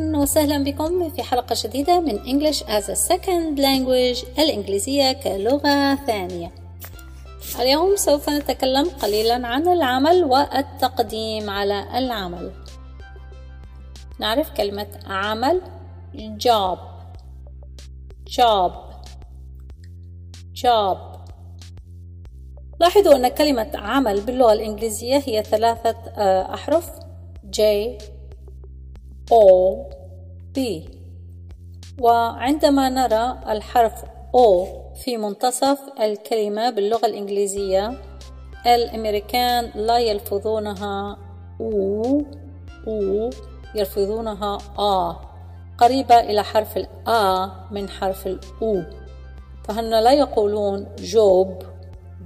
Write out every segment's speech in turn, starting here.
وسهلا بكم في حلقة جديدة من English as a Second Language الإنجليزية كلغة ثانية. اليوم سوف نتكلم قليلا عن العمل والتقديم على العمل. نعرف كلمة عمل job job job. لاحظوا أن كلمة عمل باللغة الإنجليزية هي ثلاثة آه، أحرف J O B وعندما نرى الحرف O في منتصف الكلمة باللغة الإنجليزية الأمريكان لا يلفظونها أو أو يلفظونها آ قريبة إلى حرف الآ من حرف الأو فهن لا يقولون جوب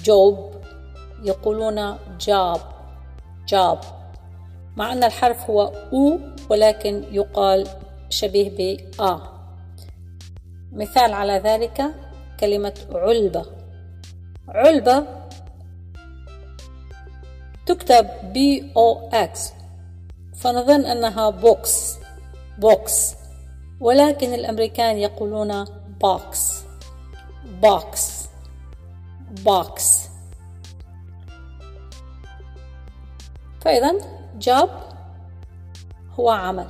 جوب يقولون job job مع أن الحرف هو o ولكن يقال شبيه ب آ. مثال على ذلك كلمة علبة. علبة تكتب b o x فنظن أنها box box ولكن الأمريكان يقولون box box box فاذا job هو عمل.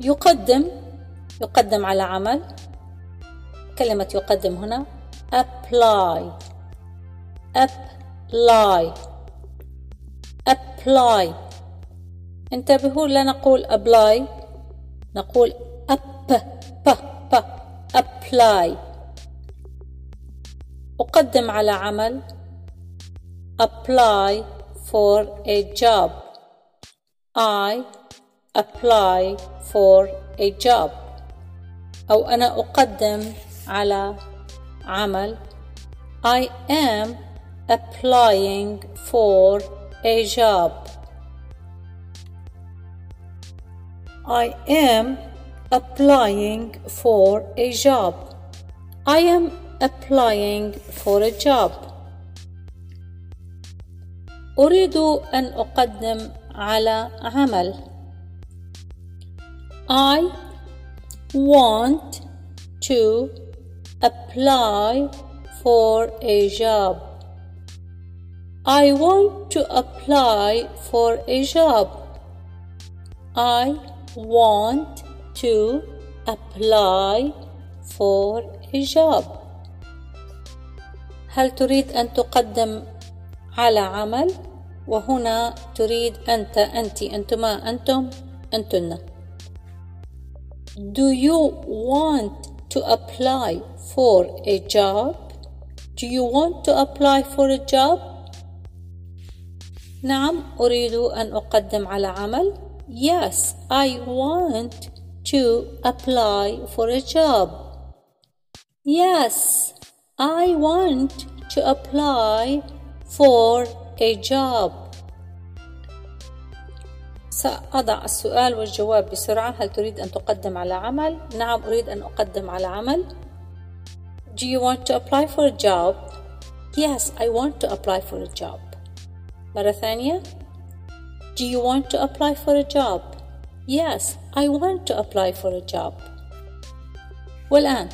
يقدم يقدم على عمل. كلمة يقدم هنا. apply. apply. apply. انتبهوا لا نقول apply نقول up ب ب apply. أقدم على عمل. apply. for a job I apply for a job أو أنا أقدم على عمل I am applying for a job I am applying for a job I am applying for a job أريد أن أقدم على عمل I want to apply for a job. I want to apply for a job. I want to apply for a job. هل تريد أن تقدم على عمل؟ وهنا تريد أنت أنت أنتما أنتم أنتن Do you want to apply for a job? Do you want to apply for a job? نعم أريد أن أقدم على عمل Yes, I want to apply for a job. Yes, I want to apply for a job. سأضع السؤال والجواب بسرعة هل تريد أن تقدم على عمل؟ نعم أريد أن أقدم على عمل Do you want to apply for a job? Yes, I want to apply for a job مرة ثانية Do you want to apply for a job? Yes, I want to apply for a job والآن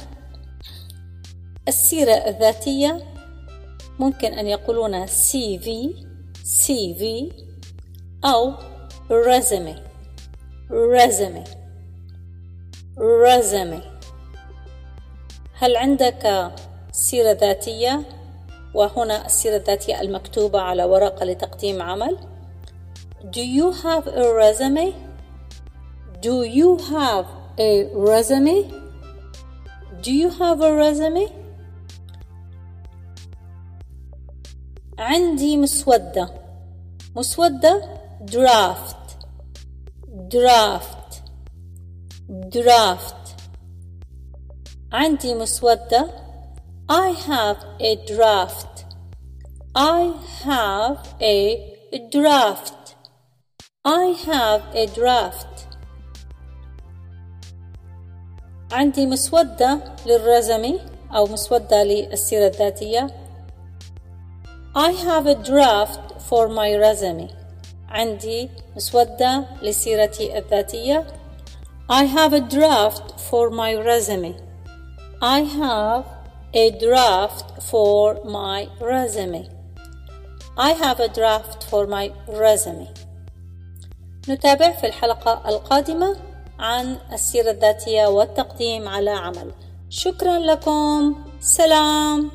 السيرة الذاتية ممكن أن يقولون CV CV أو resume resume resume هل عندك سيرة ذاتية وهنا السيرة الذاتية المكتوبة على ورقة لتقديم عمل Do you have a resume? Do you have a resume? Do you have a resume? عندي مسودة. مسودة draft draft draft عندي مسودة. I have a draft. I have a draft. I have a draft. عندي مسودة للرزمي أو مسودة للسيرة الذاتية. I have a draft for my resume عندي مسودة لسيرتي الذاتية I have a draft for my resume. I have a draft for my resume. I have a draft for my resume. نتابع في الحلقة القادمة عن السيرة الذاتية والتقديم على عمل. شكرا لكم. سلام.